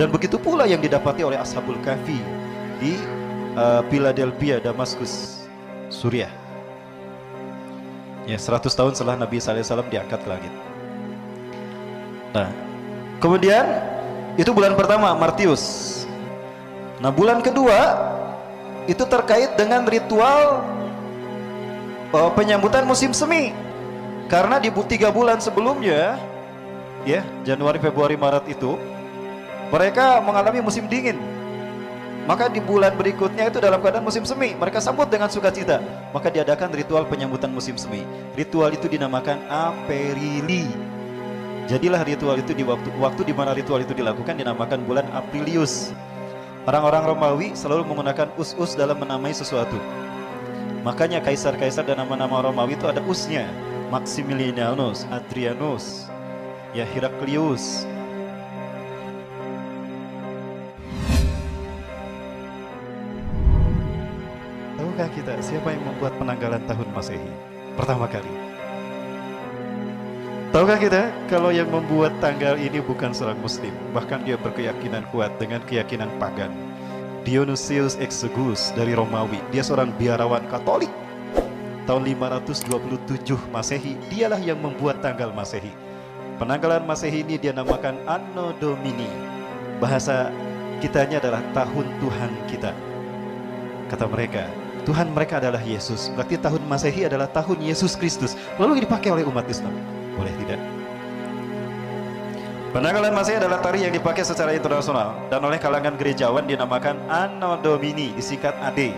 Dan begitu pula yang didapati oleh Ashabul Kahfi di uh, Philadelphia, Damaskus, Suriah. Ya, 100 tahun setelah Nabi SAW diangkat ke langit. Nah, kemudian itu bulan pertama, Martius. Nah, bulan kedua itu terkait dengan ritual uh, penyambutan musim semi. Karena di tiga bulan sebelumnya, ya Januari, Februari, Maret itu mereka mengalami musim dingin. Maka di bulan berikutnya itu dalam keadaan musim semi, mereka sambut dengan sukacita. Maka diadakan ritual penyambutan musim semi. Ritual itu dinamakan Aperili. Jadilah ritual itu di waktu waktu di mana ritual itu dilakukan dinamakan bulan Aprilius. Orang-orang Romawi selalu menggunakan us-us dalam menamai sesuatu. Makanya kaisar-kaisar dan nama-nama Romawi itu ada usnya. Maximilianus, Adrianus, ya Heraklius, kita siapa yang membuat penanggalan tahun Masehi pertama kali? Tahukah kita kalau yang membuat tanggal ini bukan seorang muslim, bahkan dia berkeyakinan kuat dengan keyakinan pagan. Dionysius Exiguus dari Romawi, dia seorang biarawan Katolik. Tahun 527 Masehi, dialah yang membuat tanggal Masehi. Penanggalan Masehi ini dia namakan Anno Domini. Bahasa kitanya adalah tahun Tuhan kita. Kata mereka, Tuhan mereka adalah Yesus. Berarti tahun Masehi adalah tahun Yesus Kristus. Lalu dipakai oleh umat Islam. Boleh tidak? Penanggalan Masehi adalah tari yang dipakai secara internasional dan oleh kalangan gerejawan dinamakan Anno Domini, disingkat AD.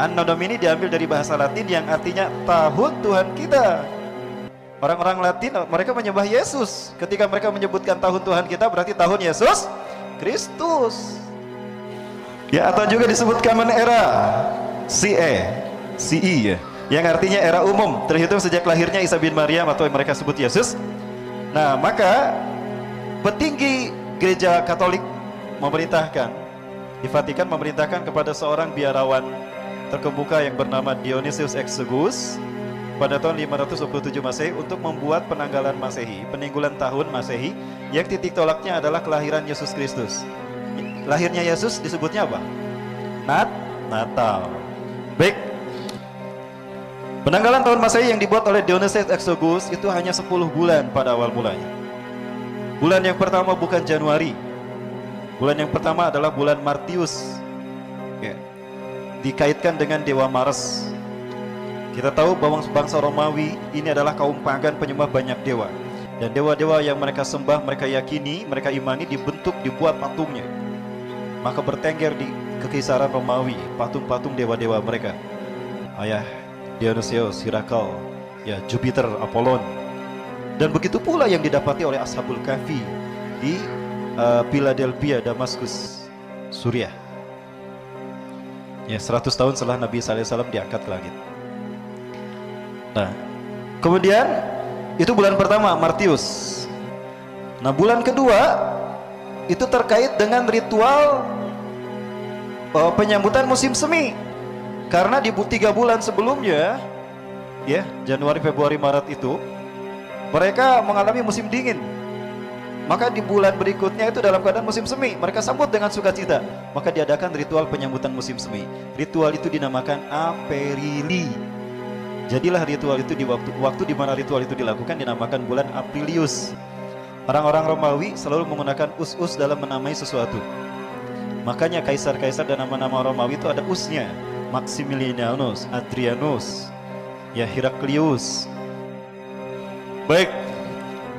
Anno Domini diambil dari bahasa Latin yang artinya tahun Tuhan kita. Orang-orang Latin mereka menyembah Yesus. Ketika mereka menyebutkan tahun Tuhan kita berarti tahun Yesus Kristus. Ya atau juga disebut common era. CE, CE ya, yang artinya era umum. Terhitung sejak lahirnya Isa bin Maryam atau yang mereka sebut Yesus. Nah maka petinggi gereja Katolik memerintahkan di Vatikan memerintahkan kepada seorang biarawan terkemuka yang bernama Dionysius Exiguus pada tahun 527 Masehi untuk membuat penanggalan Masehi, peninggulan tahun Masehi yang titik tolaknya adalah kelahiran Yesus Kristus lahirnya Yesus disebutnya apa? Nat Natal. Baik. Penanggalan tahun Masehi yang dibuat oleh Dionysius Exiguus itu hanya 10 bulan pada awal mulanya. Bulan yang pertama bukan Januari. Bulan yang pertama adalah bulan Martius. Ya. Dikaitkan dengan dewa Mars. Kita tahu bahwa bangsa Romawi ini adalah kaum pagan penyembah banyak dewa. Dan dewa-dewa yang mereka sembah, mereka yakini, mereka imani dibentuk, dibuat patungnya maka bertengger di kekaisaran Romawi patung-patung dewa-dewa mereka. Ayah Dionysius, Hirakal, ya Jupiter, Apollon. Dan begitu pula yang didapati oleh Ashabul Kahfi di uh, Philadelphia, Damaskus, Suriah. Ya 100 tahun setelah Nabi SAW diangkat ke langit. Nah kemudian itu bulan pertama Martius. Nah bulan kedua itu terkait dengan ritual uh, penyambutan musim semi. Karena di tiga bulan sebelumnya, ya Januari, Februari, Maret itu mereka mengalami musim dingin. Maka di bulan berikutnya itu dalam keadaan musim semi, mereka sambut dengan sukacita. Maka diadakan ritual penyambutan musim semi. Ritual itu dinamakan Aperili. Jadilah ritual itu di waktu waktu di mana ritual itu dilakukan dinamakan bulan Aprilius. Orang-orang Romawi selalu menggunakan us-us dalam menamai sesuatu. Makanya kaisar-kaisar dan nama-nama Romawi itu ada usnya. Maximilianus, Adrianus, ya Heraklius. Baik,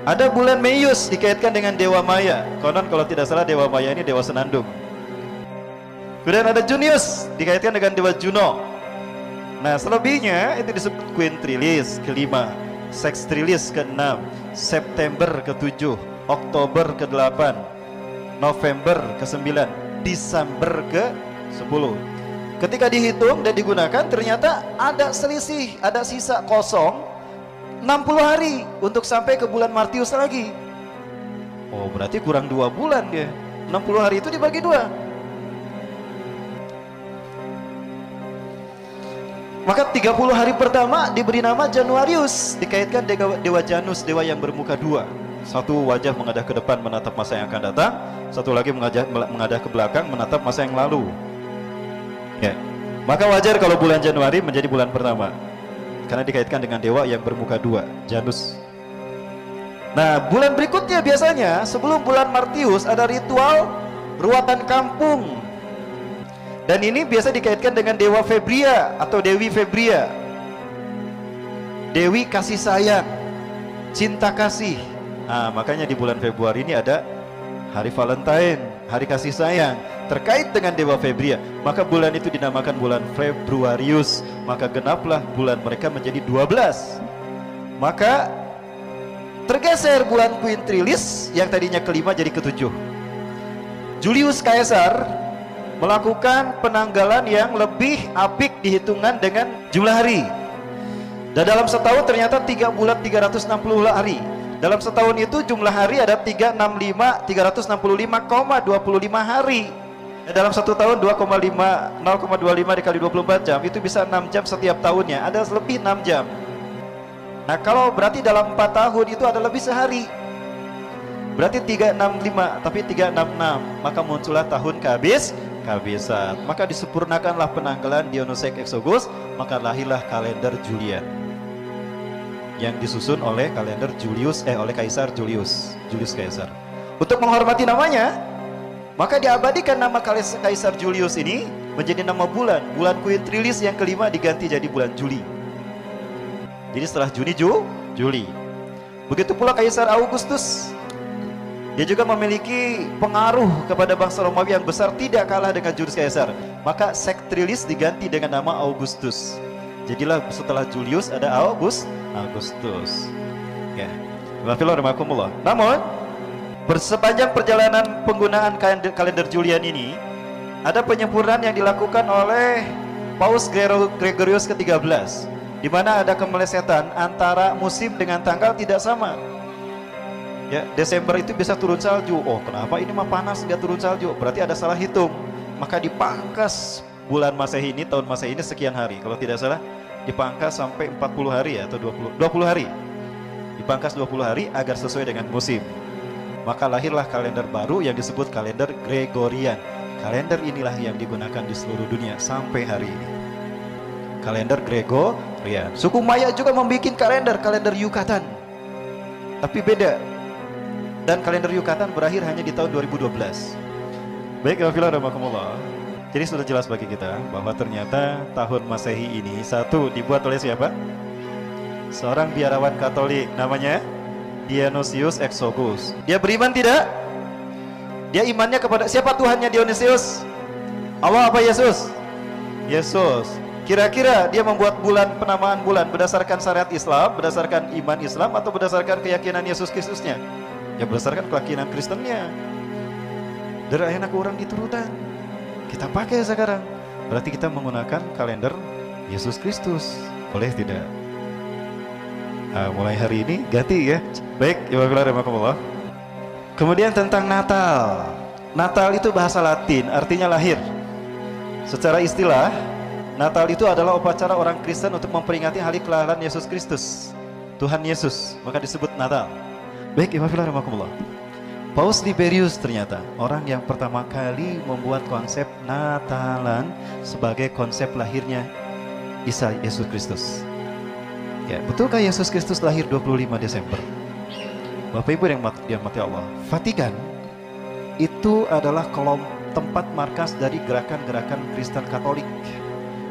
ada bulan Meius dikaitkan dengan Dewa Maya. Konon kalau tidak salah Dewa Maya ini Dewa Senandung. Kemudian ada Junius dikaitkan dengan Dewa Juno. Nah selebihnya itu disebut Quintrilis kelima, Sextrilis keenam, September ke-7, Oktober ke-8, November ke-9, Desember ke-10. Ketika dihitung dan digunakan ternyata ada selisih, ada sisa kosong 60 hari untuk sampai ke bulan Martius lagi. Oh berarti kurang dua bulan dia. 60 hari itu dibagi dua. Maka 30 hari pertama diberi nama Januarius, dikaitkan dewa, dewa Janus, dewa yang bermuka dua. Satu wajah mengadah ke depan menatap masa yang akan datang, satu lagi mengadah, mengadah ke belakang menatap masa yang lalu. Ya. Maka wajar kalau bulan Januari menjadi bulan pertama. Karena dikaitkan dengan dewa yang bermuka dua, Janus. Nah, bulan berikutnya biasanya sebelum bulan Martius ada ritual ruatan kampung. Dan ini biasa dikaitkan dengan dewa Febria atau Dewi Febria. Dewi kasih sayang, cinta kasih. Nah, makanya di bulan Februari ini ada hari Valentine, hari kasih sayang terkait dengan dewa Febria. Maka bulan itu dinamakan bulan Februarius. Maka genaplah bulan mereka menjadi 12. Maka Tergeser bulan Quintrilis yang tadinya kelima jadi ketujuh. Julius Caesar melakukan penanggalan yang lebih apik dihitungan dengan jumlah hari. Dan dalam setahun ternyata 3 bulan 360 hari. Dalam setahun itu jumlah hari ada 365 365,25 hari. Dan dalam satu tahun 2,5 0,25 dikali 24 jam itu bisa 6 jam setiap tahunnya. Ada lebih 6 jam. Nah kalau berarti dalam 4 tahun itu ada lebih sehari Berarti 365 tapi 366 Maka muncullah tahun kehabis kehabisan Maka disempurnakanlah penanggalan Dionysek Exogus Maka lahirlah kalender Julian. Yang disusun oleh kalender Julius Eh oleh Kaisar Julius Julius Kaisar. Untuk menghormati namanya Maka diabadikan nama Kaisar Julius ini Menjadi nama bulan. Bulan Quintrilis yang kelima diganti jadi bulan Juli. Jadi setelah Juni, Ju, Juli. Begitu pula Kaisar Augustus. Dia juga memiliki pengaruh kepada bangsa Romawi yang besar tidak kalah dengan Julius Caesar. Maka Sektrilis diganti dengan nama Augustus. Jadilah setelah Julius ada August, Augustus. Ya. Namun, bersepanjang perjalanan penggunaan kalender, kalender Julian ini, ada penyempurnaan yang dilakukan oleh Paus Gregorius ke-13 di mana ada kemelesetan antara musim dengan tanggal tidak sama. Ya, Desember itu bisa turun salju. Oh, kenapa ini mah panas nggak turun salju? Berarti ada salah hitung. Maka dipangkas bulan Masehi ini tahun Masehi ini sekian hari. Kalau tidak salah dipangkas sampai 40 hari ya atau 20 20 hari. Dipangkas 20 hari agar sesuai dengan musim. Maka lahirlah kalender baru yang disebut kalender Gregorian. Kalender inilah yang digunakan di seluruh dunia sampai hari ini. Kalender Grego Ya, suku Maya juga membuat kalender, kalender Yucatan. Tapi beda. Dan kalender Yucatan berakhir hanya di tahun 2012. Baik, Alhamdulillah Rahmatullah. Jadi sudah jelas bagi kita bahwa ternyata tahun Masehi ini satu dibuat oleh siapa? Seorang biarawan Katolik namanya Dionysius Exogus. Dia beriman tidak? Dia imannya kepada siapa Tuhannya Dionysius? Allah apa Yesus? Yesus. Kira-kira dia membuat bulan penamaan bulan berdasarkan syariat Islam, berdasarkan iman Islam atau berdasarkan keyakinan Yesus Kristusnya? Ya berdasarkan keyakinan Kristennya. Dari enak orang diturutan. Kita pakai sekarang. Berarti kita menggunakan kalender Yesus Kristus. Boleh tidak? Nah, mulai hari ini ganti ya. Baik, ya Allah. Kemudian tentang Natal. Natal itu bahasa Latin, artinya lahir. Secara istilah, Natal itu adalah upacara orang Kristen untuk memperingati hari kelahiran Yesus Kristus. Tuhan Yesus, maka disebut Natal. Baik, Imafilah Rahmatullah. Paus Liberius ternyata orang yang pertama kali membuat konsep Natalan sebagai konsep lahirnya Isa Yesus Kristus. Ya, betulkah Yesus Kristus lahir 25 Desember? Bapak Ibu yang yang mati Allah, Vatikan itu adalah kolom tempat markas dari gerakan-gerakan Kristen Katolik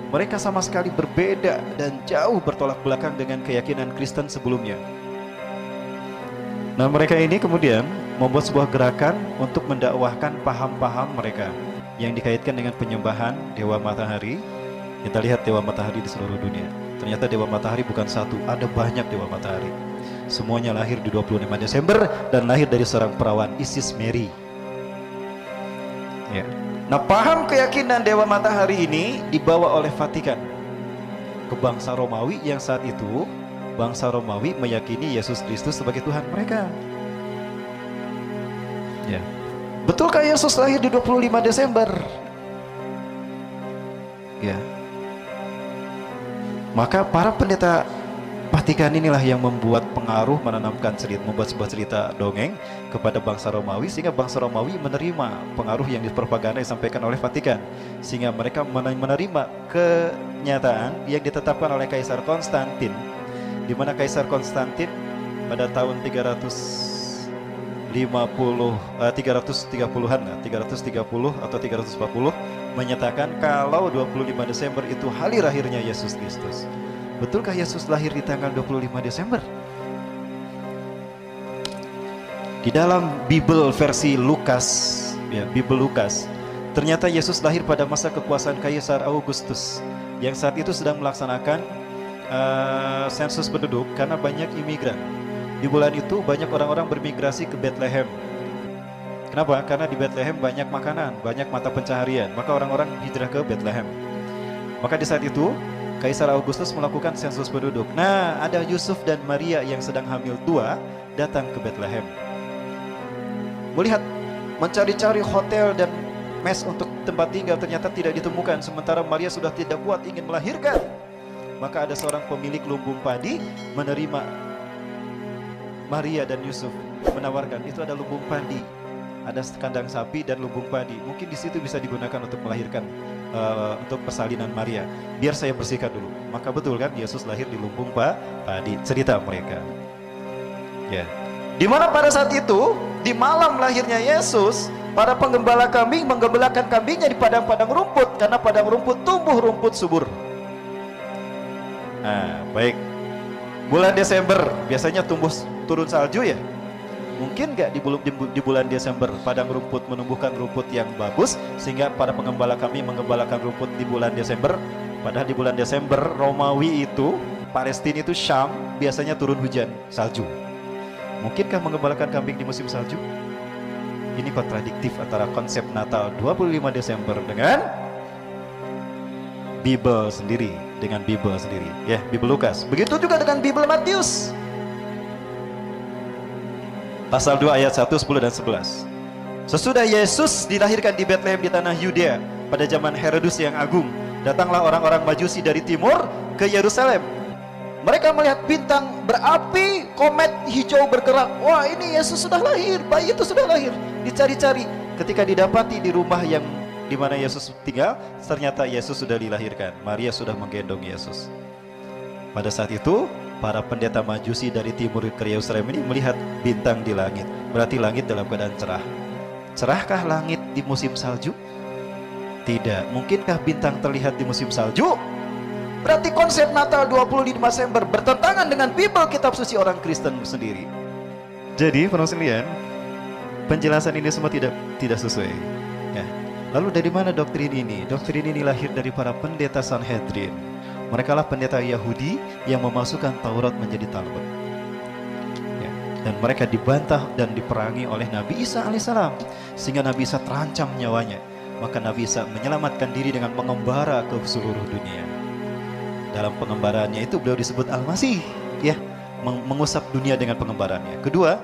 mereka sama sekali berbeda dan jauh bertolak belakang dengan keyakinan Kristen sebelumnya. Nah, mereka ini kemudian membuat sebuah gerakan untuk mendakwahkan paham-paham mereka yang dikaitkan dengan penyembahan dewa matahari. Kita lihat dewa matahari di seluruh dunia. Ternyata dewa matahari bukan satu, ada banyak dewa matahari. Semuanya lahir di 25 Desember dan lahir dari seorang perawan Isis Mary. Ya. Nah paham keyakinan Dewa Matahari ini dibawa oleh Vatikan ke bangsa Romawi yang saat itu bangsa Romawi meyakini Yesus Kristus sebagai Tuhan mereka. Ya. Betulkah Yesus lahir di 25 Desember? Ya. Maka para pendeta Perhatikan inilah yang membuat pengaruh menanamkan cerita, membuat sebuah cerita dongeng kepada bangsa Romawi sehingga bangsa Romawi menerima pengaruh yang dipropaganda disampaikan oleh Vatikan sehingga mereka menerima kenyataan yang ditetapkan oleh Kaisar Konstantin di mana Kaisar Konstantin pada tahun 350 uh, 330-an 330 atau 340 menyatakan kalau 25 Desember itu hari lahirnya Yesus Kristus. Betulkah Yesus lahir di tanggal 25 Desember? Di dalam Bible versi Lukas, ya, Bible Lukas, ternyata Yesus lahir pada masa kekuasaan Kaisar Augustus yang saat itu sedang melaksanakan uh, sensus penduduk karena banyak imigran. Di bulan itu banyak orang-orang bermigrasi ke Bethlehem. Kenapa? Karena di Bethlehem banyak makanan, banyak mata pencaharian. Maka orang-orang hijrah ke Bethlehem. Maka di saat itu Kaisar Augustus melakukan sensus penduduk. Nah, ada Yusuf dan Maria yang sedang hamil tua datang ke Bethlehem. Melihat mencari-cari hotel dan mes untuk tempat tinggal ternyata tidak ditemukan sementara Maria sudah tidak kuat ingin melahirkan. Maka ada seorang pemilik lumbung padi menerima Maria dan Yusuf menawarkan itu ada lumbung padi, ada kandang sapi dan lumbung padi. Mungkin di situ bisa digunakan untuk melahirkan uh, untuk persalinan Maria. Biar saya bersihkan dulu. Maka betul kan Yesus lahir di lumbung Pak padi. Cerita mereka. Ya. Di mana pada saat itu di malam lahirnya Yesus, para penggembala kambing menggembalakan kambingnya di padang-padang rumput karena padang rumput tumbuh rumput subur. Nah, baik. Bulan Desember biasanya tumbuh turun salju ya. Mungkin nggak di, di, di bulan Desember padang rumput menumbuhkan rumput yang bagus sehingga para pengembala kami menggembalakan rumput di bulan Desember. Padahal di bulan Desember Romawi itu Palestina itu Syam biasanya turun hujan salju. Mungkinkah mengembalakan kambing di musim salju? Ini kontradiktif antara konsep Natal 25 Desember dengan Bible sendiri, dengan Bible sendiri. Ya, Bible Lukas. Begitu juga dengan Bible Matius pasal 2 ayat 1, 10 dan 11. Sesudah Yesus dilahirkan di Bethlehem di tanah Yudea pada zaman Herodus yang agung, datanglah orang-orang Majusi dari timur ke Yerusalem. Mereka melihat bintang berapi, komet hijau bergerak. Wah, ini Yesus sudah lahir, bayi itu sudah lahir. Dicari-cari, ketika didapati di rumah yang di mana Yesus tinggal, ternyata Yesus sudah dilahirkan. Maria sudah menggendong Yesus. Pada saat itu, para pendeta majusi dari timur ke Yerusalem ini melihat bintang di langit. Berarti langit dalam keadaan cerah. Cerahkah langit di musim salju? Tidak. Mungkinkah bintang terlihat di musim salju? Berarti konsep Natal 25 Desember bertentangan dengan Bible kitab suci orang Kristen sendiri. Jadi, penonton penjelasan ini semua tidak tidak sesuai. Lalu dari mana doktrin ini? Doktrin ini lahir dari para pendeta Sanhedrin mereka lah pendeta Yahudi yang memasukkan Taurat menjadi Talmud. Ya. Dan mereka dibantah dan diperangi oleh Nabi Isa alaihissalam. Sehingga Nabi Isa terancam nyawanya. Maka Nabi Isa menyelamatkan diri dengan mengembara ke seluruh dunia. Dalam pengembaraannya itu beliau disebut Al-Masih. Ya, mengusap dunia dengan pengembarannya. Kedua,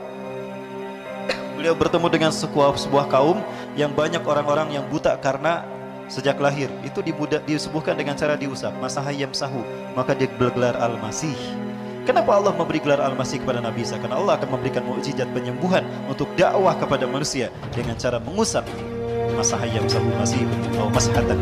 beliau bertemu dengan sebuah, sebuah kaum yang banyak orang-orang yang buta karena sejak lahir. Itu dibudak disembuhkan dengan cara diusap. Masahayam sahu maka dia bergelar al-masih. Kenapa Allah memberi gelar al-masih kepada Nabi Isa? Karena Allah akan memberikan mukjizat penyembuhan untuk dakwah kepada manusia dengan cara mengusap masahayam sahu masih atau masahatan